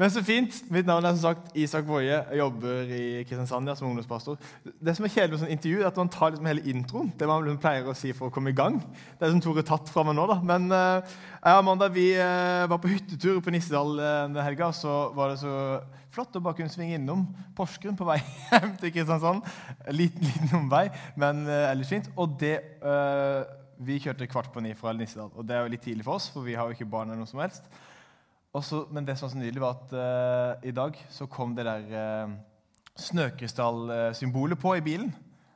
Men så fint. Mitt navn er som sagt Isak Woie. Jeg jobber i Kristiansand ja, som ungdomspastor. Det som er kjedelig med sånn intervju, er at man tar liksom hele introen. Det man liksom pleier å si for å komme i gang. Det er som Tore tatt fra meg nå, da. Men uh, jeg og Amanda vi uh, var på hyttetur på Nissedal uh, den helga. Så var det så flott å bare kunne svinge innom Porsgrunn på vei hjem til Kristiansand. Liten, liten omvei, men ellers fint. Og det Vi kjørte kvart på ni fra Nissedal, og det er jo litt tidlig for oss, for vi har jo ikke barn eller noe som helst. Også, men det som var så nydelig, var at uh, i dag så kom det der uh, snøkrystallsymbolet på i bilen.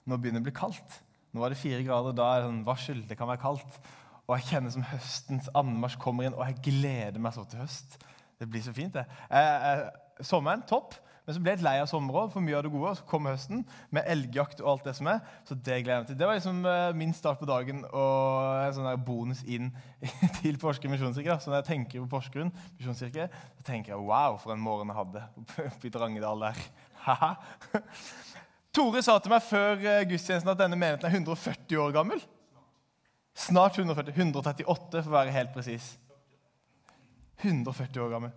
Nå begynner det å bli kaldt. Nå var det fire grader, da er det sånn varsel. Det kan være kaldt. Og jeg kjenner som høstens anmarsj kommer inn, og jeg gleder meg så til høst. Det blir så fint, det. Eh, sommeren, topp. Men så ble jeg lei av sommeren, for mye av det gode. Så kom høsten med elgjakt og alt det som er. Så det gleder jeg meg til. Det var liksom uh, min start på dagen og en sånn der bonus inn til Porsgrunn misjonskirke. Så når jeg tenker på Porsgrunn misjonskirke, så tenker jeg wow, for en morgen jeg hadde oppe i Drangedal der. Tore sa til meg før uh, gudstjenesten at denne menigheten er 140 år gammel. Snart 140. 138, for å være helt presis. 140 år gammel.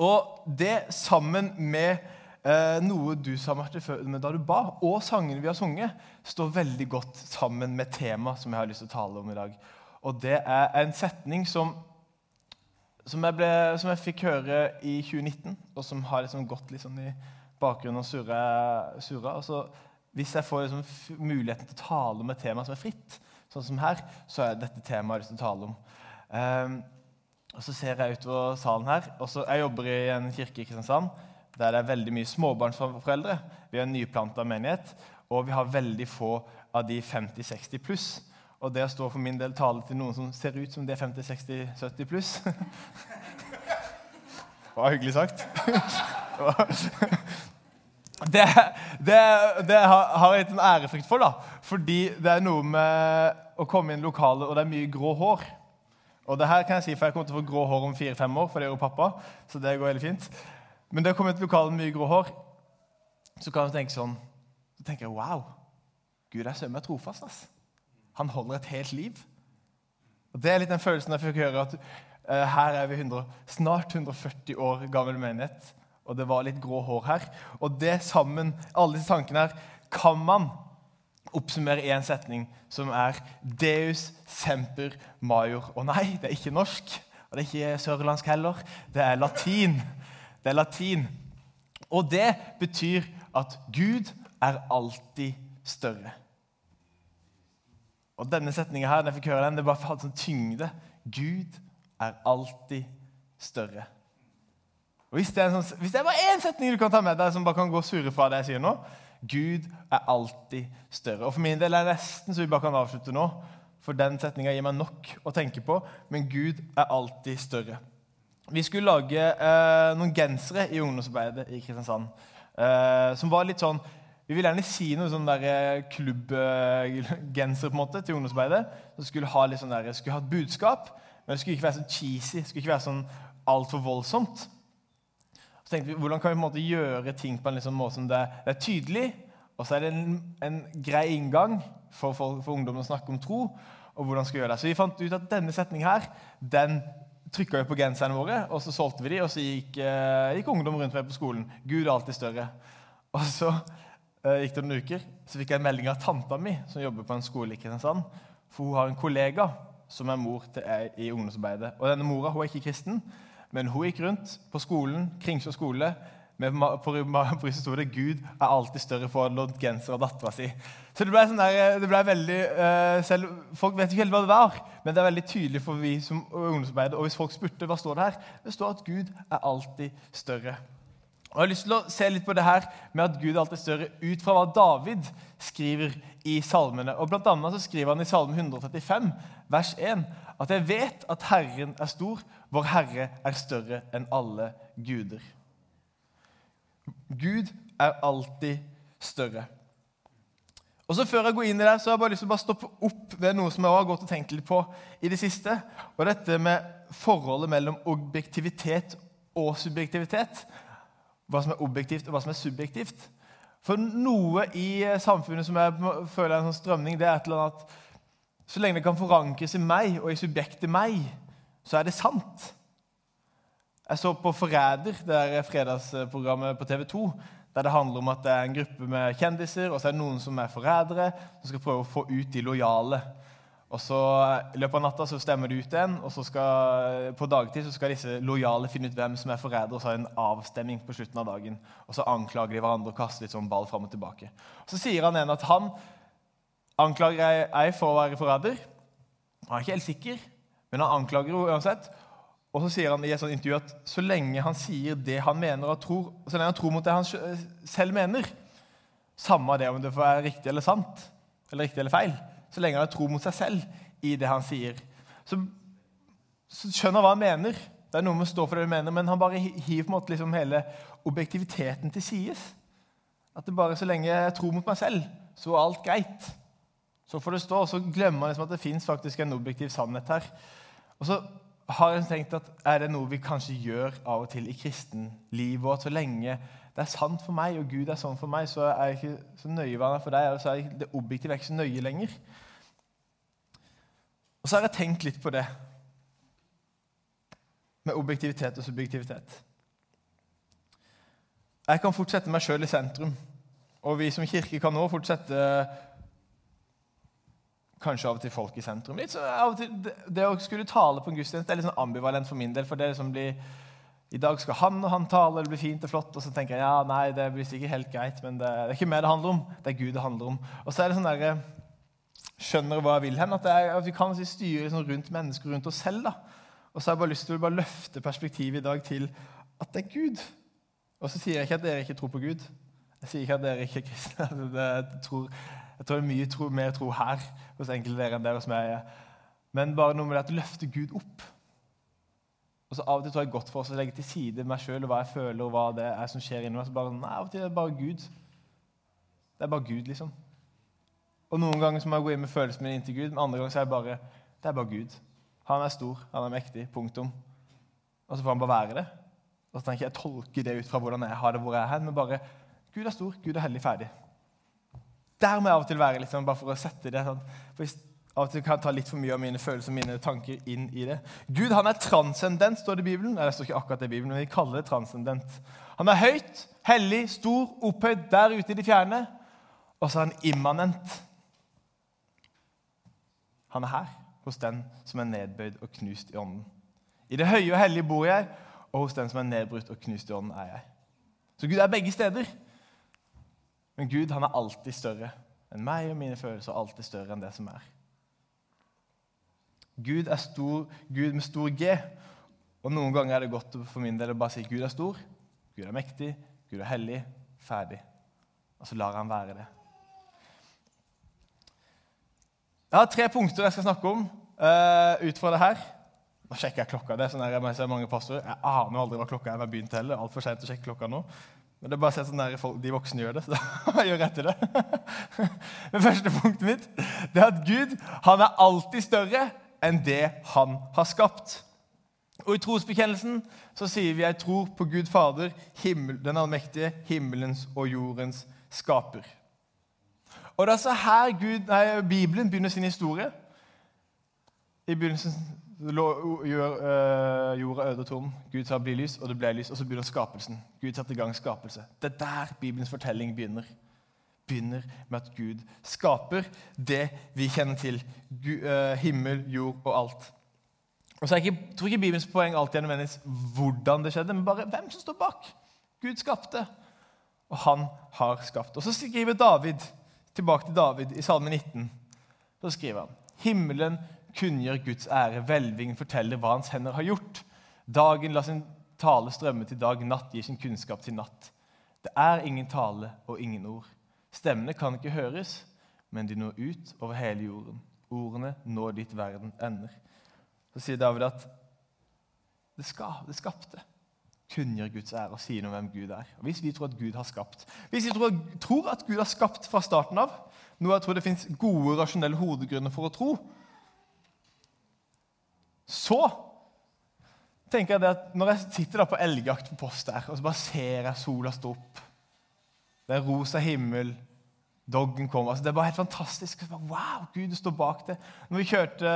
Og det sammen med eh, noe du sa Marte, da du ba, og sangene vi har sunget, står veldig godt sammen med temaet som jeg har lyst til å tale om i dag. Og det er en setning som, som, jeg, ble, som jeg, fikk høre i 2019, og som har liksom gått sånn i bakgrunnen og surra. Altså, hvis jeg får liksom muligheten til å tale om et tema som er fritt, sånn som her, så er dette temaet jeg har lyst til å tale om. Um, og Så ser jeg utover salen her. Også, jeg jobber i en kirke i Kristiansand der det er veldig mye småbarnsforeldre. Vi er en nyplanta menighet, og vi har veldig få av de 50-60 pluss. Og det å stå for min del tale til noen som ser ut som de er 50-60-70 pluss Det var hyggelig sagt. det, det, det har jeg litt en ærefrykt for, da. Fordi det er noe med å komme inn i lokalet, og det er mye grå hår. Og det her kan jeg si, for jeg kommer til å få grå hår om fire-fem år, for det jo pappa. så det går veldig fint. Men det har kommet med mye grå hår, så kan du tenke sånn Så tenker jeg wow, Gud er søren meg trofast. ass. Han holder et helt liv. Og Det er litt den følelsen jeg fikk høre, at uh, her er vi 100, snart 140 år gammel menighet, og det var litt grå hår her. Og det sammen, alle disse tankene her, kan man oppsummere i en setning som er Deus semper major. Og nei, det er ikke norsk, og det er ikke sørlandsk heller. Det er latin. Det er latin. Og det betyr at Gud er alltid større. Og denne setninga her, når jeg fikk høre den, det bare hadde sånn tyngde. Gud er alltid større. Og Hvis det er, sånn, hvis det er bare én setning du kan ta med deg som bare kan gå sure fra det jeg sier nå, Gud er alltid større. Og For min del er det nesten så vi bare kan avslutte nå. For den setninga gir meg nok å tenke på. Men Gud er alltid større. Vi skulle lage eh, noen gensere i ungdomsarbeidet i Kristiansand. Eh, som var litt sånn Vi ville gjerne si noe sånn der klubbgenser på en måte til ungdomsarbeidet. Som skulle ha litt sånn der, skulle ha et budskap, men det skulle ikke være så cheesy. Skulle ikke være sånn altfor voldsomt tenkte vi, Hvordan kan vi på en måte gjøre ting på en liksom måte som det, det, er tydelig, og så er det en, en grei inngang for, for, for ungdom å snakke om tro? og hvordan skal vi gjøre det. Så vi fant ut at denne setningen her, den trykka vi på genserne våre, og så solgte vi de, og så gikk, eh, gikk ungdom rundt meg på skolen. Gud er alltid større. Og så eh, gikk det noen uker, så fikk jeg en melding av tanta mi, som jobber på en skole i Kristiansand. For hun har en kollega som er mor til ei i ungdomsarbeidet. Og denne mora hun er ikke kristen, men hun gikk rundt på skolen, Kringsjå skole med på brystet sto det 'Gud er alltid større' for å lånt genser av dattera si. Så det ble, sånn der, det ble veldig uh, selv, Folk vet ikke helt hva det var, men det er veldig tydelig for vi som ungdomsarbeider. Og hvis folk spurte hva står det her, det står at Gud er alltid større. Og Jeg har lyst til å se litt på det her med at Gud er alltid større ut fra hva David skriver i salmene. Og Blant annet så skriver han i Salme 135, vers 1, at jeg vet at Herren er stor, vår Herre er større enn alle guder. Gud er alltid større. Og så Før jeg går inn i det, så har jeg bare lyst til å stoppe opp ved noe som jeg har gått og tenkt litt på i det siste. Og dette med forholdet mellom objektivitet og subjektivitet. Hva som er objektivt, og hva som er subjektivt. For noe i samfunnet som jeg føler er en sånn strømning, det er et eller annet at så lenge det kan forankres i meg og i subjektet meg, så er det sant. Jeg så på 'Forræder', det er fredagsprogrammet på TV 2. Der det handler om at det er en gruppe med kjendiser, og så er det noen som er forrædere, som skal prøve å få ut de lojale. Og så I løpet av natta så stemmer det ut en, og så skal, på dagtid så skal disse lojale finne ut hvem som er forræder, og så har en avstemning på slutten av dagen. Og Så anklager de hverandre og kaster litt sånn ball fram og tilbake. Og Så sier han en at han anklager ei for å være forræder. Han er ikke helt sikker, men han anklager henne uansett. Og så sier han i et sånt intervju at så lenge han sier det han mener og tror, så lenge han tror mot det han selv mener, samme det om det er riktig eller sant, eller riktig eller feil, så lenge han har tro mot seg selv i det han sier, så, så skjønner han hva han mener. Det er noe med å stå for det du mener, men han bare hiver på en måte liksom hele objektiviteten til sides. At det bare så lenge jeg tror mot meg selv, så er alt greit. Så får det stå. Og så glemmer han liksom at det fins en objektiv sannhet her. Og så har jeg tenkt at Er det noe vi kanskje gjør av og til i kristenlivet? Og at så lenge det er sant for meg, og Gud er sånn for meg, så er jeg ikke så nøye hva han er for deg. og så er Det objektive er ikke så nøye lenger. Og så har jeg tenkt litt på det med objektivitet og subjektivitet. Jeg kan fortsette meg sjøl i sentrum, og vi som kirke kan nå fortsette kanskje av og til folk i sentrum. Litt, til, det, å skulle tale på en gudstjeneste er litt sånn ambivalent for min del. for det som blir, I dag skal han og han tale, det blir fint og flott. Og så tenker jeg ja, nei, det blir sikkert helt greit, men det, det er ikke meg det handler om. Det er Gud det handler om. Og så er det sånn der, Skjønner hva jeg vil hen? At, at vi kan si, styre liksom rundt mennesker, rundt oss selv. da. Og så har jeg bare lyst til å løfte perspektivet i dag til at det er Gud. Og så sier jeg ikke at dere ikke tror på Gud. Jeg sier ikke at dere ikke er kristne. Jeg tror, jeg tror det er mye tro, mer tro her hos enkelte dere enn der hos meg. Men bare noe med det at løfte Gud opp. Og så Av og til tror jeg godt for oss å legge til side meg sjøl og hva jeg føler, og hva det er som skjer inni meg. Så bare, nei, Av og til er det bare Gud. Det er bare Gud, liksom. Og Noen ganger så må jeg gå inn med følelsen min inntil Gud, men andre ganger så er jeg bare det er bare Gud. Han er stor, han er mektig. Punktum. Og så får han bare være det. Og så tenker jeg jeg tolker det ut fra hvordan jeg har det, hvor jeg er hen, men bare Gud er stor, Gud er hellig, ferdig. Der må jeg av og til være, liksom, bare for å sette det sånn. For hvis av og til kan jeg ta litt for mye av mine følelser og mine tanker inn i det. Gud han er transcendent, står det i Bibelen. Nei, det står ikke akkurat det i Bibelen, men vi kaller det transcendent. Han er høyt, hellig, stor, opphøyd der ute i det fjerne. Og så er han immanent. Han er her, hos den som er nedbøyd og knust i ånden. I det høye og hellige bor jeg, og hos den som er nedbrutt og knust i ånden, er jeg. Så Gud er begge steder. Men Gud han er alltid større enn meg og mine følelser. alltid større enn det som er. Gud er stor, Gud med stor G. Og Noen ganger er det godt for min del å bare si Gud er stor, Gud er mektig, Gud er hellig. Ferdig. Og så lar han være det. Jeg har tre punkter jeg skal snakke om uh, ut fra det her. Nå sjekker jeg klokka. det er sånn der, jeg ser mange pastorer. Jeg aner aldri hva klokka er når jeg begynte heller. Altfor sent å sjekke klokka nå. Men det er bare å se sånn der de voksne gjør det, så da gjør jeg i det. Men første punktet mitt det er at Gud han er alltid større enn det han har skapt. Og I trosbekjennelsen så sier vi jeg tror på Gud Fader, himmel, den allmektige, himmelens og jordens skaper. Og Det er så her Gud, nei, Bibelen begynner sin historie. I begynnelsen gjør uh, jorda øde og tom. Gud sa 'bli lys', og det ble lys. Og så begynner skapelsen. Gud satte i gang skapelse. Det er der Bibelens fortelling begynner. Begynner med at Gud skaper det vi kjenner til. Gud, uh, himmel, jord og alt. Og så er ikke, tror ikke Bibelens poeng alltid er nødvendigvis hvordan det skjedde, men bare hvem som står bak. Gud skapte, og han har skapt. Og så skriver David, tilbake til David i Salme 19, så skriver han Himmelen kunngjør Guds ære. Velvingen forteller hva hans hender har gjort. Dagen lar sin tale strømme til dag, natt gir sin kunnskap til natt. Det er ingen tale og ingen ord. Stemmene kan ikke høres, men de når ut over hele jorden. Ordene når dit verden ender. Så sier David at det, skal, det skapte kunngjør Guds ære og sier noe om hvem Gud er. Og Hvis vi tror at Gud har skapt Hvis vi tror, at Gud har skapt fra starten av, noe jeg tror det fins gode, rasjonelle hodegrunner for å tro, så tenker jeg det at når jeg sitter da på elgjakt på post der, og så bare ser jeg sola stå opp Det er rosa himmel, doggen kommer altså Det er bare helt fantastisk. Bare, wow, Gud står bak det. Når vi kjørte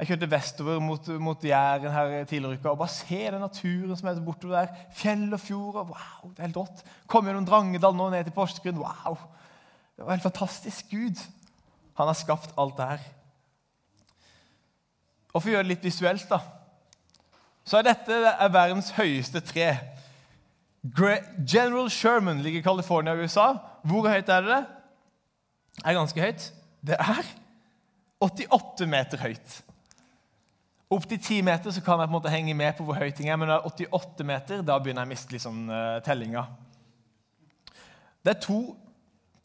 Jeg kjørte vestover mot, mot Jæren her tidligere i uka og bare se den naturen som er bortover der. Fjell og fjord. Wow, det er helt rått. Kom gjennom Drangedal nå ned til Porsgrunn. Wow! Det var helt fantastisk. Gud, han har skapt alt det her. Og For å gjøre det litt visuelt, da, så er dette er verdens høyeste tre. General Sherman ligger i California, USA. Hvor høyt er det? Det er ganske høyt. Det er 88 meter høyt. Opp til 10 meter så kan jeg på en måte henge med på hvor høy ting er, men når det er 88 meter, da begynner jeg å miste liksom, tellinga. Det er to,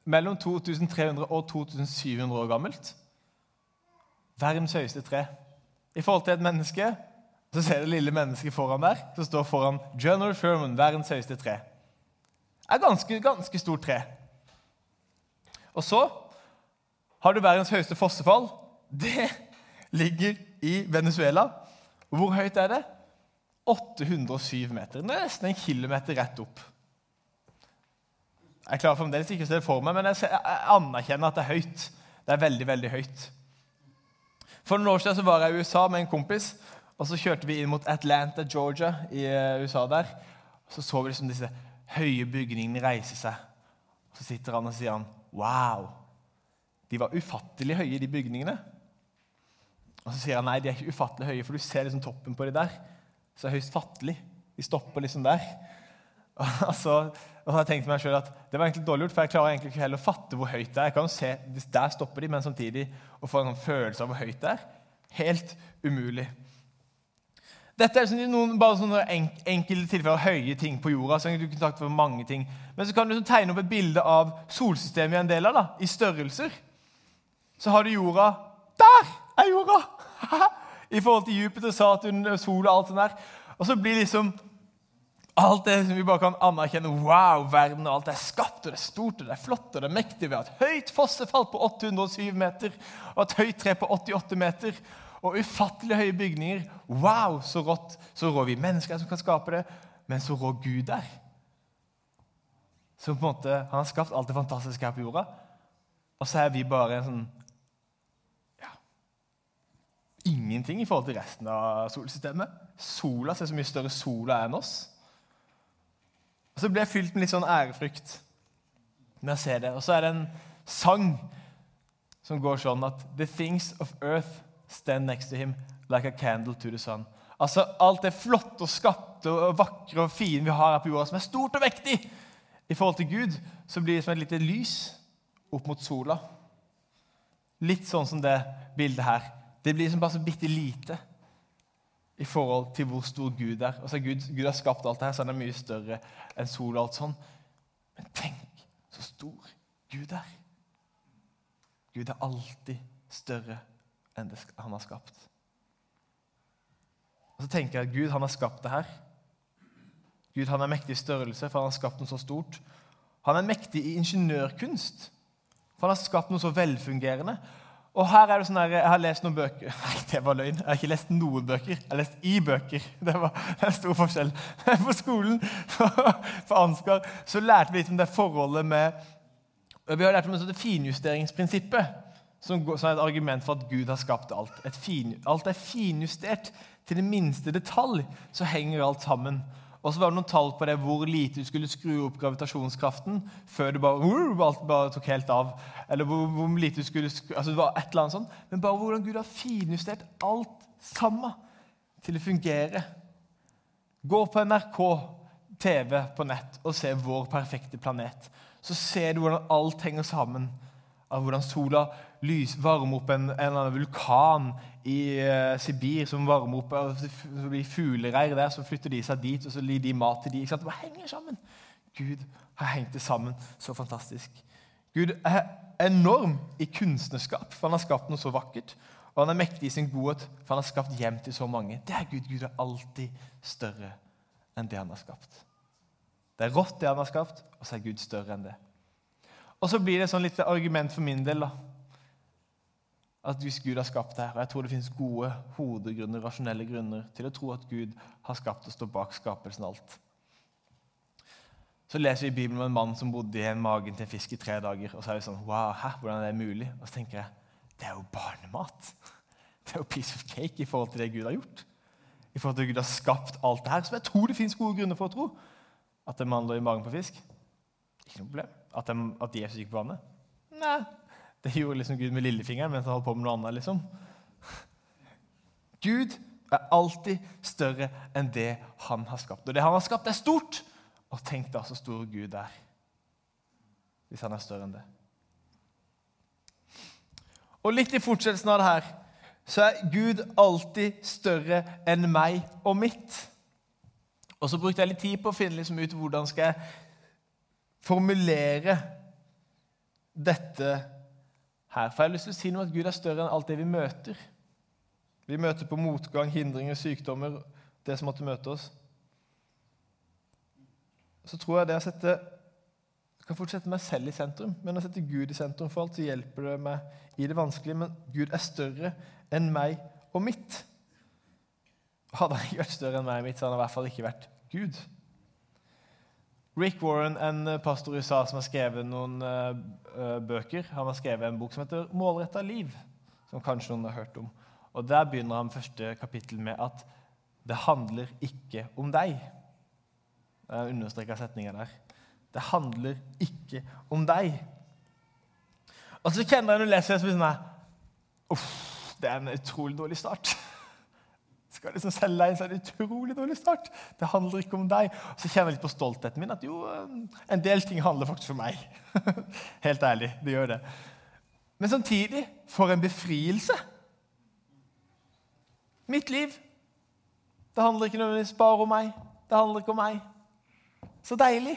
mellom 2300 og 2700 år gammelt. Verdens høyeste tre. I forhold til et menneske så ser du det lille mennesket foran der, som står foran General Sherman, verdens høyeste tre. Det er ganske, ganske stort tre. Og så har du verdens høyeste fossefall. Det ligger i Venezuela. Hvor høyt er det? 807 meter. Det er nesten en kilometer rett opp. Jeg klarer fremdeles ikke å se det for meg, men jeg anerkjenner at det er høyt. Det er veldig, veldig høyt. For noen år siden var jeg i USA med en kompis, og så kjørte vi inn mot Atlanta, Georgia, i eh, USA der. Så så vi liksom disse høye bygningene reise seg. Så sitter han og sier han, Wow! De var ufattelig høye, de bygningene. Og så sier han nei, de er ikke ufattelig høye, for du ser liksom toppen på de der. Så er høyst fattelig. De stopper liksom der. Og så, og så har jeg tenkt meg selv at Det var egentlig dårlig gjort, for jeg klarer egentlig ikke heller å fatte hvor høyt det er. Jeg kan jo se, Der stopper de, men samtidig å få en sånn følelse av hvor høyt det er. Helt umulig. Dette er liksom noen bare sånne enkelte tilfeller høye ting på jorda. så du kan for mange ting. Men så kan du tegne opp et bilde av solsystemet i en del av, da, i størrelser. Så har du jorda Der er jorda! I forhold til Jupiter, Saturn, sol og alt sånt der. Og så blir liksom alt det som vi bare kan anerkjenne Wow, verden og alt er skapt, og det er stort, og det er flott og det er mektig. Vi har et høyt fossefall på 807 meter og et høyt tre på 88 meter. Og ufattelig høye bygninger. Wow, så rått. Så rå vi mennesker som kan skape det, men så rå Gud er. Så på en måte, Han har skapt alt det fantastiske her på jorda, og så er vi bare en sånn ingenting i forhold til resten av solsystemet. Sola ser så mye større sola enn oss. Og Så blir jeg fylt med litt sånn ærefrykt når jeg ser det. Og så er det en sang som går sånn at The things of earth stand next to him like a candle to the sun. Altså Alt det flotte og skatte og vakre og fine vi har her på jorda, som er stort og vektig i forhold til Gud, så blir det som et lite lys opp mot sola. Litt sånn som det bildet her. Det blir som bare så bitte lite i forhold til hvor stor Gud er. Altså Gud, Gud har skapt alt det her, så han er mye større enn sol og alt sånn. Men tenk så stor Gud er. Gud er alltid større enn det han har skapt. Og Så tenker jeg at Gud han har skapt det her. Gud han er mektig i størrelse, for han har skapt noe så stort. Han er mektig i ingeniørkunst, for han har skapt noe så velfungerende. Og her er det sånn her, Jeg har lest noen bøker Nei, det var løgn. Jeg har ikke lest noen bøker. Jeg har lest i bøker. Det var en stor forskjell. På skolen på Ansgar så lærte vi litt om det forholdet med Vi har lært om det finjusteringsprinsippet, som, er et argument for at Gud har skapt alt. Fin, alt er finjustert til det minste detalj. Så henger alt sammen. Og så var det noen tall på det hvor lite du skulle skru opp gravitasjonskraften før det bare, alt bare tok helt av. Eller hvor, hvor lite du skulle skru, altså det var et eller annet sånt. Men bare hvordan Gud har finjustert alt sammen til å fungere. Gå på NRK TV på nett og se Vår perfekte planet. Så ser du hvordan alt henger sammen. Av hvordan sola lys, varmer opp en, en eller annen vulkan i uh, Sibir som varmer opp, og så blir fuglereir der, så flytter de seg dit, og så gir de mat til de. Ikke sant? Det henger sammen. Gud har hengt det sammen så fantastisk. Gud er enorm i kunstnerskap, for han har skapt noe så vakkert. Og han er mektig i sin godhet, for han har skapt hjem til så mange. Det er Gud. Gud er alltid større enn det han har skapt. Det er rått, det han har skapt, og så er Gud større enn det. Og så blir det sånn litt argument for min del. da at hvis Gud har skapt deg, og jeg tror det finnes gode hodegrunner, rasjonelle grunner til å tro at Gud har skapt og står bak skapelsen alt. Så leser vi i Bibelen om en mann som bodde i en magen til en fisk i tre dager. Og så er vi sånn Wow, hæ, hvordan er det mulig? Og så tenker jeg det er jo barnemat. det er jo piece of cake i forhold til det Gud har gjort. I forhold til at Gud har skapt alt det her. Så jeg tror det fins gode grunner for å tro at en mann lå i magen på fisk. Ikke noe problem. At, de, at Jesus gikk på vannet? Nei. Det gjorde liksom Gud med lillefingeren mens han holdt på med noe annet. liksom. Gud er alltid større enn det han har skapt. Og det han har skapt, er stort. Og tenk da så stor Gud er. Hvis han er større enn det. Og litt i fortsettelsen av det her så er Gud alltid større enn meg og mitt. Og så brukte jeg litt tid på å finne liksom ut hvordan skal jeg formulere dette her. For jeg har lyst til å si noe at Gud er større enn alt det vi møter. Vi møter på motgang, hindringer, sykdommer, det som måtte møte oss. Så tror jeg det å sette jeg kan fortsette meg selv i sentrum, men å sette Gud i sentrum for alt, så hjelper det meg i det vanskelige. Men Gud er større enn meg og mitt. Hadde han ikke vært større enn meg og mitt, så hadde han i hvert fall ikke vært Gud. Rick Warren, en pastor i USA som har skrevet noen uh, bøker, han har skrevet en bok som heter 'Målretta liv', som kanskje noen har hørt om. Og Der begynner han første kapittel med at 'det handler ikke om deg'. Jeg understreka setninga der. Det handler ikke om deg. Og så kjenner jeg når jeg leser det, så blir det sånn Uff det er en utrolig dårlig start. Skal liksom selge deg inn, så er det utrolig dårlig start. Det handler ikke om deg. Og så kjenner jeg litt på stoltheten min at jo, en del ting handler faktisk om meg. Helt ærlig, det gjør det. Men samtidig, for en befrielse. Mitt liv. Det handler ikke nødvendigvis bare om meg. Det handler ikke om meg. Så deilig.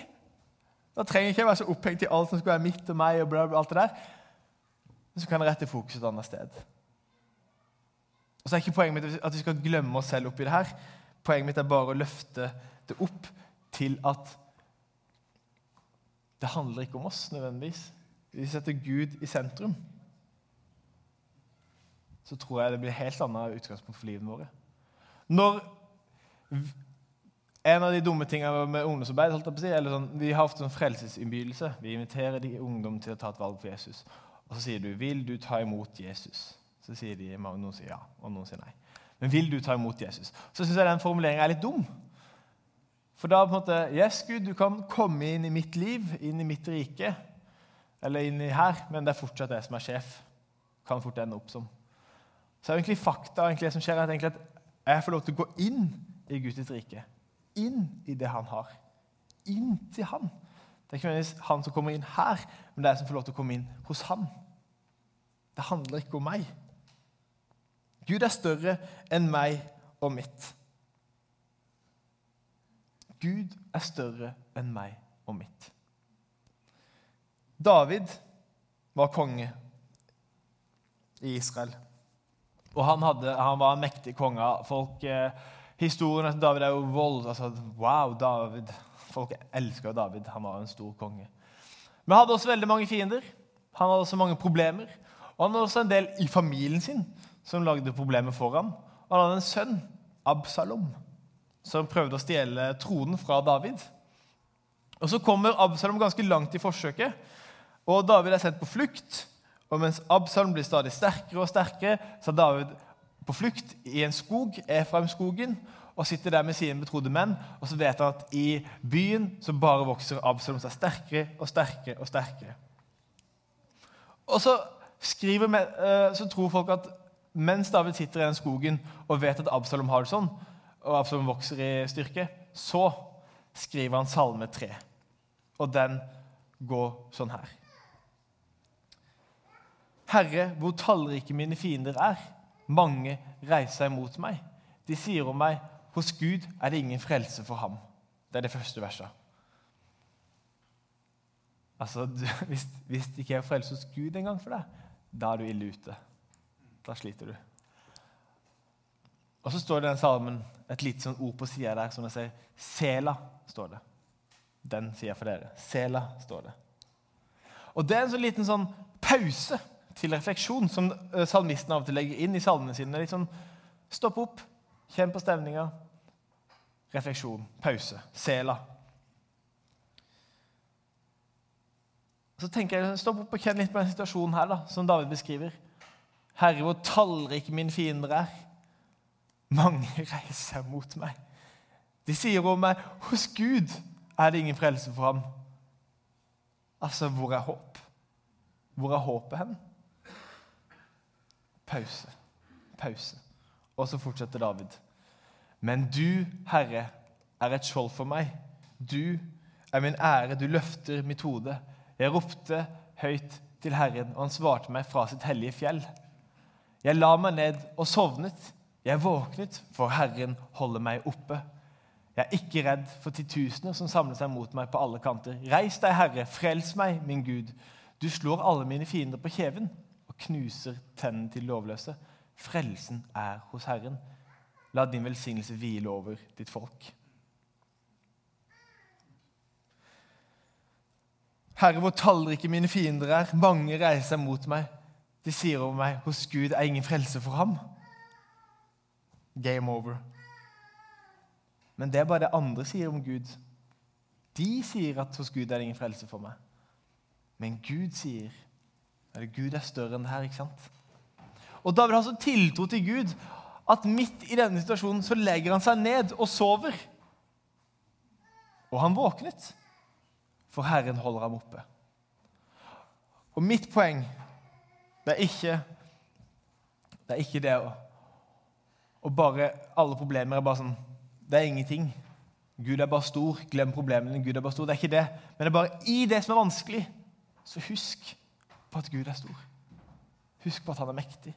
Da trenger jeg ikke være så opphengt i alt som skal være mitt og meg. og bla bla, alt det der. Men så kan jeg rette fokuset et annet sted. Og så er ikke Poenget mitt at vi skal glemme oss selv oppi det her. Poenget mitt er bare å løfte det opp til at det handler ikke om oss nødvendigvis. Vi setter Gud i sentrum. Så tror jeg det blir helt annet utgangspunkt for livene våre. Når en av de dumme tingene med ungdomsarbeid holdt jeg på å si, eller sånn, Vi har ofte en frelsesinnbydelse. Vi inviterer de ungdom til å ta et valg for Jesus. Og så sier du 'Vil du ta imot Jesus?' Så sier de, noen sier ja, og noen sier nei. Men vil du ta imot Jesus? Så syns jeg den formuleringa er litt dum. For da på en måte Yes, Gud, du kan komme inn i mitt liv, inn i mitt rike, eller inn i her, men det er fortsatt jeg som er sjef. Kan fort ende opp som. Så er egentlig fakta egentlig det som skjer, er at jeg får lov til å gå inn i Guds rike. Inn i det han har. Inn til han. Det er ikke nødvendigvis han som kommer inn her, men det er jeg som får lov til å komme inn hos han. Det handler ikke om meg. Gud er større enn meg og mitt. Gud er større enn meg og mitt. David var konge i Israel. Og han, hadde, han var en mektig konge. Folk, eh, historien til David er jo vold. Altså, wow, David. Folk elsker David. Han var en stor konge. Men han hadde også veldig mange fiender. Han hadde også mange problemer. Og han hadde også en del i familien sin som lagde problemer for ham. Og han hadde en sønn, Absalom, som prøvde å stjele tronen fra David. Og Så kommer Absalom ganske langt i forsøket, og David er sendt på flukt. Og Mens Absalom blir stadig sterkere og sterkere, så er David på flukt i en skog, Efraim-skogen, og sitter der med sine betrodde menn. Og så vet han at i byen så bare vokser Absalom seg sterkere og sterkere og sterkere. Og så, skriver, eh, så tror folk at mens David sitter i den skogen og vet at Absalom har det sånn, og Absalom vokser i styrke, så skriver han Salme 3. Og den går sånn her. Herre, hvor tallrike mine fiender er. Mange reiser seg mot meg. De sier om meg, hos Gud er det ingen frelse for ham. Det er det første verset. Altså, Hvis, hvis det ikke er frelse hos Gud engang for deg, da er du ille ute. Da sliter du. Og så står det i den salmen et lite sånn ord på sida der som det sier Sela. står det. Den sier for dere. Sela står det. Og Det er en sånn liten sånn pause til refleksjon som eh, salmisten av og til legger inn i salmene sine. Litt sånn Stopp opp, kjenn på stemninga. Refleksjon, pause, sela. Så tenker jeg, Stopp opp og kjenn litt på den situasjonen her da, som David beskriver. Herre, hvor tallrike mine fiender er. Mange reiser mot meg. De sier om meg, hos Gud er det ingen frelse for ham. Altså, hvor er håp? Hvor er håpet hen? Pause. Pause. Og så fortsetter David. Men du, Herre, er et skjold for meg. Du er min ære, du løfter mitt hode. Jeg ropte høyt til Herren, og han svarte meg fra sitt hellige fjell. Jeg la meg ned og sovnet. Jeg våknet, for Herren holder meg oppe. Jeg er ikke redd for titusener som samler seg mot meg på alle kanter. Reis deg, Herre, frels meg, min Gud. Du slår alle mine fiender på kjeven og knuser tennene til lovløse. Frelsen er hos Herren. La din velsignelse hvile over ditt folk. Herre, hvor tallrike mine fiender er. Mange reiser seg mot meg. De sier om meg, hos Gud er ingen frelse for ham. Game over. Men det er bare det andre sier om Gud. De sier at hos Gud er det ingen frelse for meg. Men Gud sier eller Gud er større enn det her. ikke sant? Og Da vil han så tiltro til Gud at midt i denne situasjonen så legger han seg ned og sover. Og han våknet, for Herren holder ham oppe. Og mitt poeng det er ikke det, er ikke det å, å bare Alle problemer er bare sånn Det er ingenting. Gud er bare stor. Glem problemene. Gud er bare stor. Det er ikke det. Men det er bare i det som er vanskelig, så husk på at Gud er stor. Husk på at han er mektig.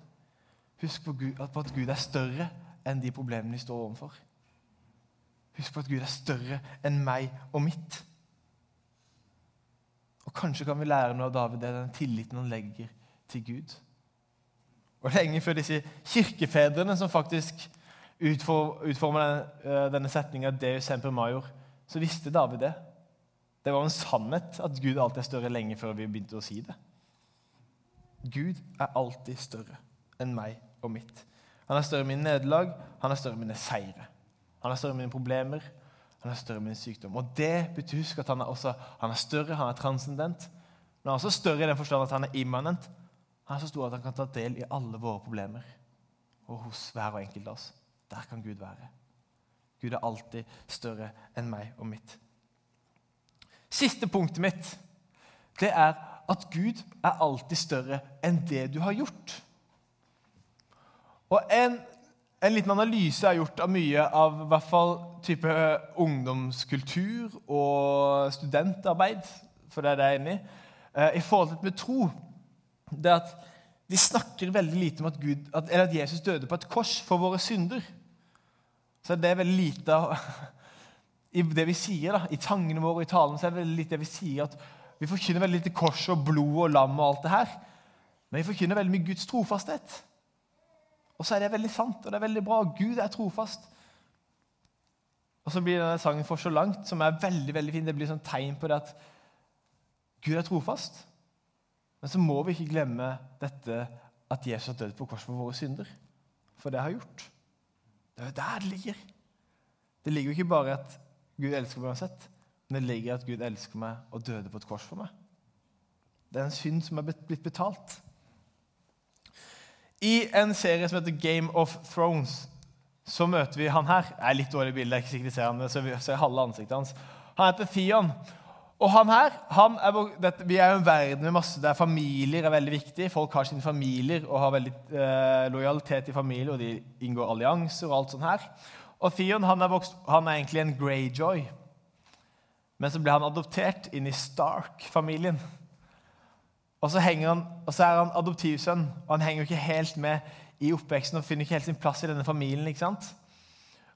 Husk på, Gud, på at Gud er større enn de problemene vi står overfor. Husk på at Gud er større enn meg og mitt. Og Kanskje kan vi lære noe av David, det er den tilliten han legger til Gud. Og Lenge før disse kirkefedrene som faktisk utforma eh, denne setninga 'Deus semper major', så visste David det. Det var en sannhet at Gud alltid er større lenge før vi begynte å si det. Gud er alltid større enn meg og mitt. Han er større enn mine nederlag, han er større enn mine seire. Han er større enn mine problemer, han er større enn min sykdom. Og det betyr husk at han er, også, han er større, han er transcendent. Men han er også større i den forstand at han er immanent. Han er så stor at han kan ta del i alle våre problemer. Og hos hver og enkelt av oss. Der kan Gud være. Gud er alltid større enn meg og mitt. Siste punktet mitt det er at Gud er alltid større enn det du har gjort. Og en, en liten analyse er gjort av mye av i hvert fall type ungdomskultur og studentarbeid, for det er det jeg er inne i, eh, i forhold til med tro. Det at vi snakker veldig lite om at, Gud, at, at Jesus døde på et kors for våre synder. Så det er veldig lite i det vi sier, da, i tangene våre og i talen, så er det veldig lite det vi sier at vi forkynner veldig lite kors og blod og lam og alt det her. Men vi forkynner veldig mye Guds trofasthet. Og så er det veldig sant, og det er veldig bra. Gud er trofast. Og så blir denne sangen for så langt, som er veldig veldig fin. Det blir sånn tegn på det at Gud er trofast. Men så må vi ikke glemme dette at Jesus har dødd på kors for våre synder. For det har gjort. Det er jo der det ligger. Det ligger jo ikke bare at Gud elsker meg uansett, men det ligger at Gud elsker meg og døde på et kors for meg. Det er en synd som er blitt betalt. I en serie som heter Game of Thrones, så møter vi han her. Det er litt dårlig bilde, jeg er ikke sikkert ser han, men så vi ser halve ansiktet hans. Han heter Theon. Og han her, han er, Vi er jo en verden med masse der familier er veldig viktig. Folk har sine familier og har veldig eh, lojalitet i familier, og de inngår allianser og alt sånt her. Og Theon han er, vokst, han er egentlig en Greyjoy. Men så ble han adoptert inn i Stark-familien. Og så, han, og så, er han adoptivsønn, og han henger jo ikke helt med i oppveksten og finner ikke helt sin plass i denne familien. ikke sant?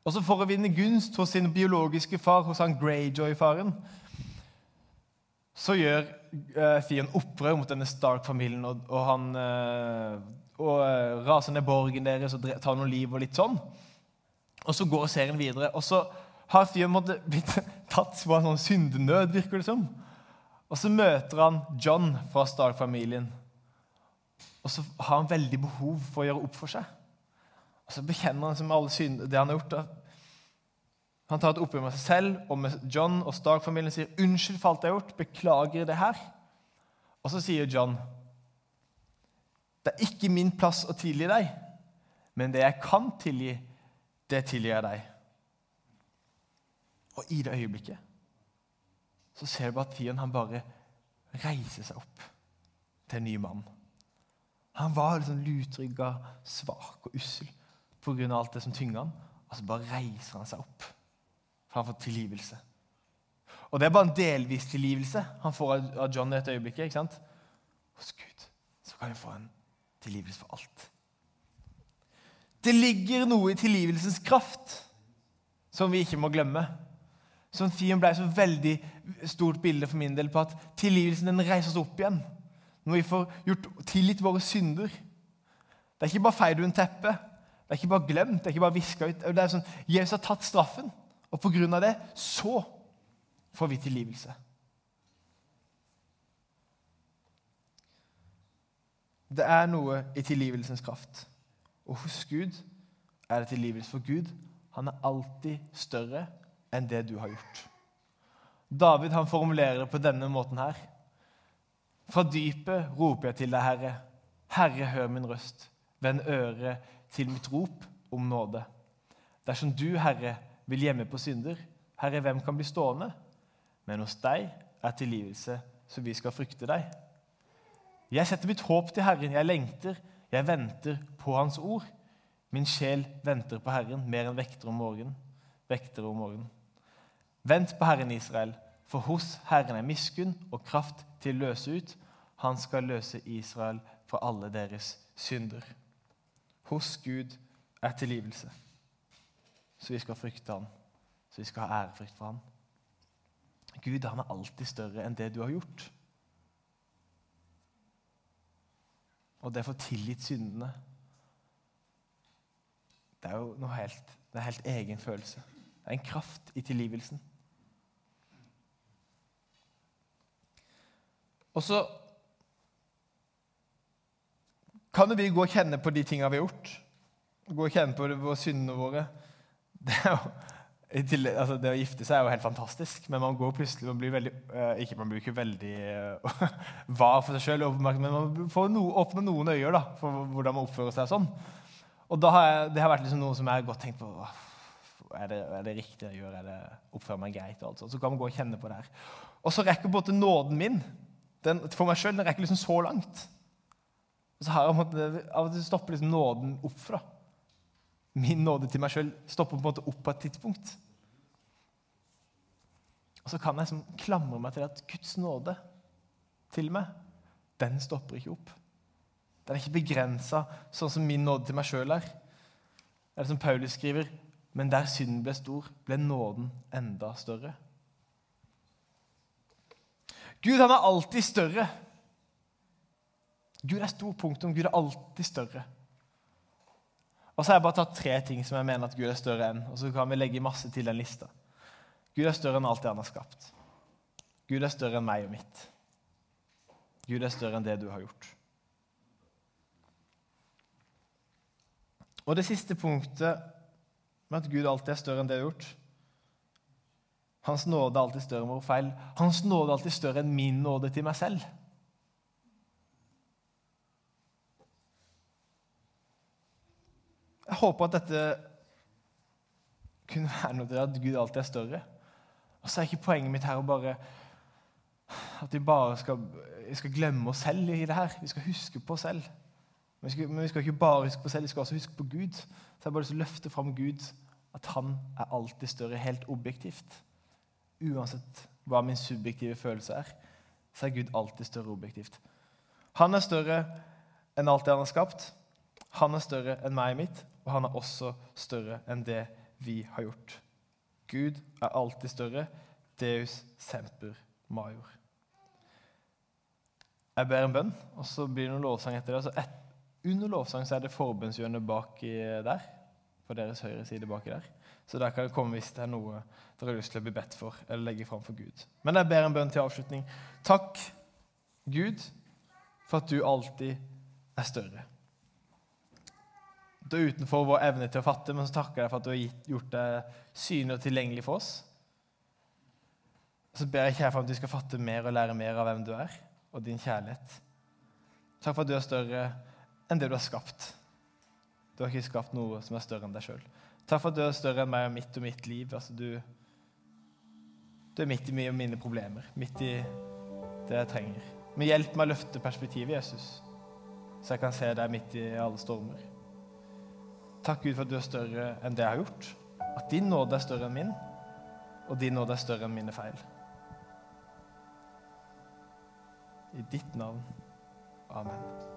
Og så For å vinne gunst hos sin biologiske far, hos han Greyjoy-faren, så gjør uh, Theon opprør mot denne Stark-familien, og, og, han uh, og, uh, raser ned borgen deres og tar noen liv og litt sånn. Og så går serien videre. og så har Theon blitt tatt på en sånn syndenød, virker det som. Og så møter han John fra Stark-familien. Og så har han veldig behov for å gjøre opp for seg. Og så bekjenner han som alle synder, det han har gjort. Han tar et oppgjør med seg selv og med John og Stark-familien sier 'Unnskyld for alt jeg har gjort. Beklager det her.' Og så sier John, Det er ikke min plass å tilgi deg, men det jeg kan tilgi, det tilgir jeg deg. Og i det øyeblikket så ser du Fion han bare reiser seg opp til en ny mann. Han var liksom lutrygga, svak og ussel pga. alt det som tynga han. Og så bare reiser han seg opp, for han har fått tilgivelse. Og det er bare en delvis tilgivelse han får av John dette øyeblikket. ikke sant? Hos Gud så kan vi få en tilgivelse for alt. Det ligger noe i tilgivelsens kraft som vi ikke må glemme. Som Fion ble så veldig stort bilde for min del på at tilgivelsen den reiser oss opp igjen. Når vi får gjort tilgitt våre synder. Det er ikke bare feid under teppet. Det er ikke bare glemt, det er ikke bare viska ut. Det er sånn, Jesus har tatt straffen, og på grunn av det så får vi tilgivelse. Det er noe i tilgivelsens kraft. Og hos Gud er det tilgivelse. For Gud han er alltid større enn det du har gjort. David han formulerer det på denne måten her. Fra dypet roper jeg til deg, Herre. Herre, hør min røst. Vend øret til mitt rop om nåde. Dersom du, Herre, vil gjemme på synder, Herre, hvem kan bli stående? Men hos deg er tilgivelse, så vi skal frykte deg. Jeg setter mitt håp til Herren. Jeg lengter, jeg venter på Hans ord. Min sjel venter på Herren mer enn vekter om morgenen. Vekter om morgenen. Vent på Herren Israel, for hos Herren er miskunn og kraft til å løse ut. Han skal løse Israel fra alle deres synder. Hos Gud er tilgivelse. Så vi skal frykte Han. Så vi skal ha ærefrykt for Han. Gud han er alltid større enn det du har gjort. Og det å få tilgitt syndene Det er jo noe helt, det er helt egen følelse. Det er en kraft i tilgivelsen. Og så kan vi gå og kjenne på de tingene vi har gjort. Gå og kjenne på våre syndene våre. Det, jo, altså det, å gifte seg er jo helt fantastisk, men man går plutselig man blir veldig, uh, ikke, Man blir ikke veldig uh, var for seg sjøl, men man får no, åpne noen øyer da, for hvordan man oppfører seg sånn. Og da har jeg, Det har vært liksom noe som jeg har godt tenkt på. Er det, er det riktig jeg gjør? Er det Oppfører meg greit? og alt sånt. Så kan man gå og kjenne på det her. Og så rekker måte nåden min den, for meg sjøl rekker liksom så langt. Og så har jeg, Av og til stopper liksom nåden opp fra. Min nåde til meg sjøl stopper på en måte opp på et tidspunkt. Og så kan jeg liksom klamre meg til at Guds nåde til meg, den stopper ikke opp. Den er ikke begrensa sånn som min nåde til meg sjøl er. Det er som Paulus skriver, men der synden ble stor, ble nåden enda større. Gud han er alltid større Gud er stor, punktum. Gud er alltid større. Og så har jeg bare tatt tre ting som jeg mener at Gud er større enn. Og så kan vi legge masse til den lista. Gud er større enn alt det han har skapt. Gud er større enn meg og mitt. Gud er større enn det du har gjort. Og det siste punktet med at Gud alltid er større enn det du har gjort Hans nåde er alltid større enn vår feil. Hans nåde er alltid større enn min nåde til meg selv. Jeg håper at dette kunne være noe til at Gud alltid er større. Og så er ikke poenget mitt her å bare at vi bare skal, vi skal glemme oss selv i det her. Vi skal huske på oss selv. Men vi, skal, men vi skal ikke bare huske på oss selv, vi skal også huske på Gud. Så jeg bare lyst løfte fram Gud, at han er alltid større, helt objektivt. Uansett hva min subjektive følelse er, så er Gud alltid større objektivt. Han er større enn alt det han har skapt. Han er større enn meg og mitt, og han er også større enn det vi har gjort. Gud er alltid større. Deus semper major. Jeg ber en bønn, og så blir det noen lovsang etter det. Et, under lovsang så er det forbønnshjørnet baki der. På deres høyre side baki der. Så der kan det komme hvis det er noe dere har lyst til å bli bedt for eller legge fram for Gud. Men jeg ber en bønn til avslutning. Takk, Gud, for at du alltid er større det er utenfor vår evne til å fatte, men så takker jeg for at du har gjort det synlig og tilgjengelig for oss. Så ber jeg ikke for at du skal fatte mer og lære mer av hvem du er, og din kjærlighet. Takk for at du er større enn det du har skapt. Du har ikke skapt noe som er større enn deg sjøl. Takk for at du er større enn meg og mitt og mitt liv. Altså, du, du er midt i mye av mine problemer, midt i det jeg trenger. Men hjelp meg å løfte perspektivet, Jesus, så jeg kan se deg midt i alle stormer. Takk, Gud, for at du er større enn det jeg har gjort. At din nåde er større enn min, og din nåde er større enn mine feil. I ditt navn. Amen.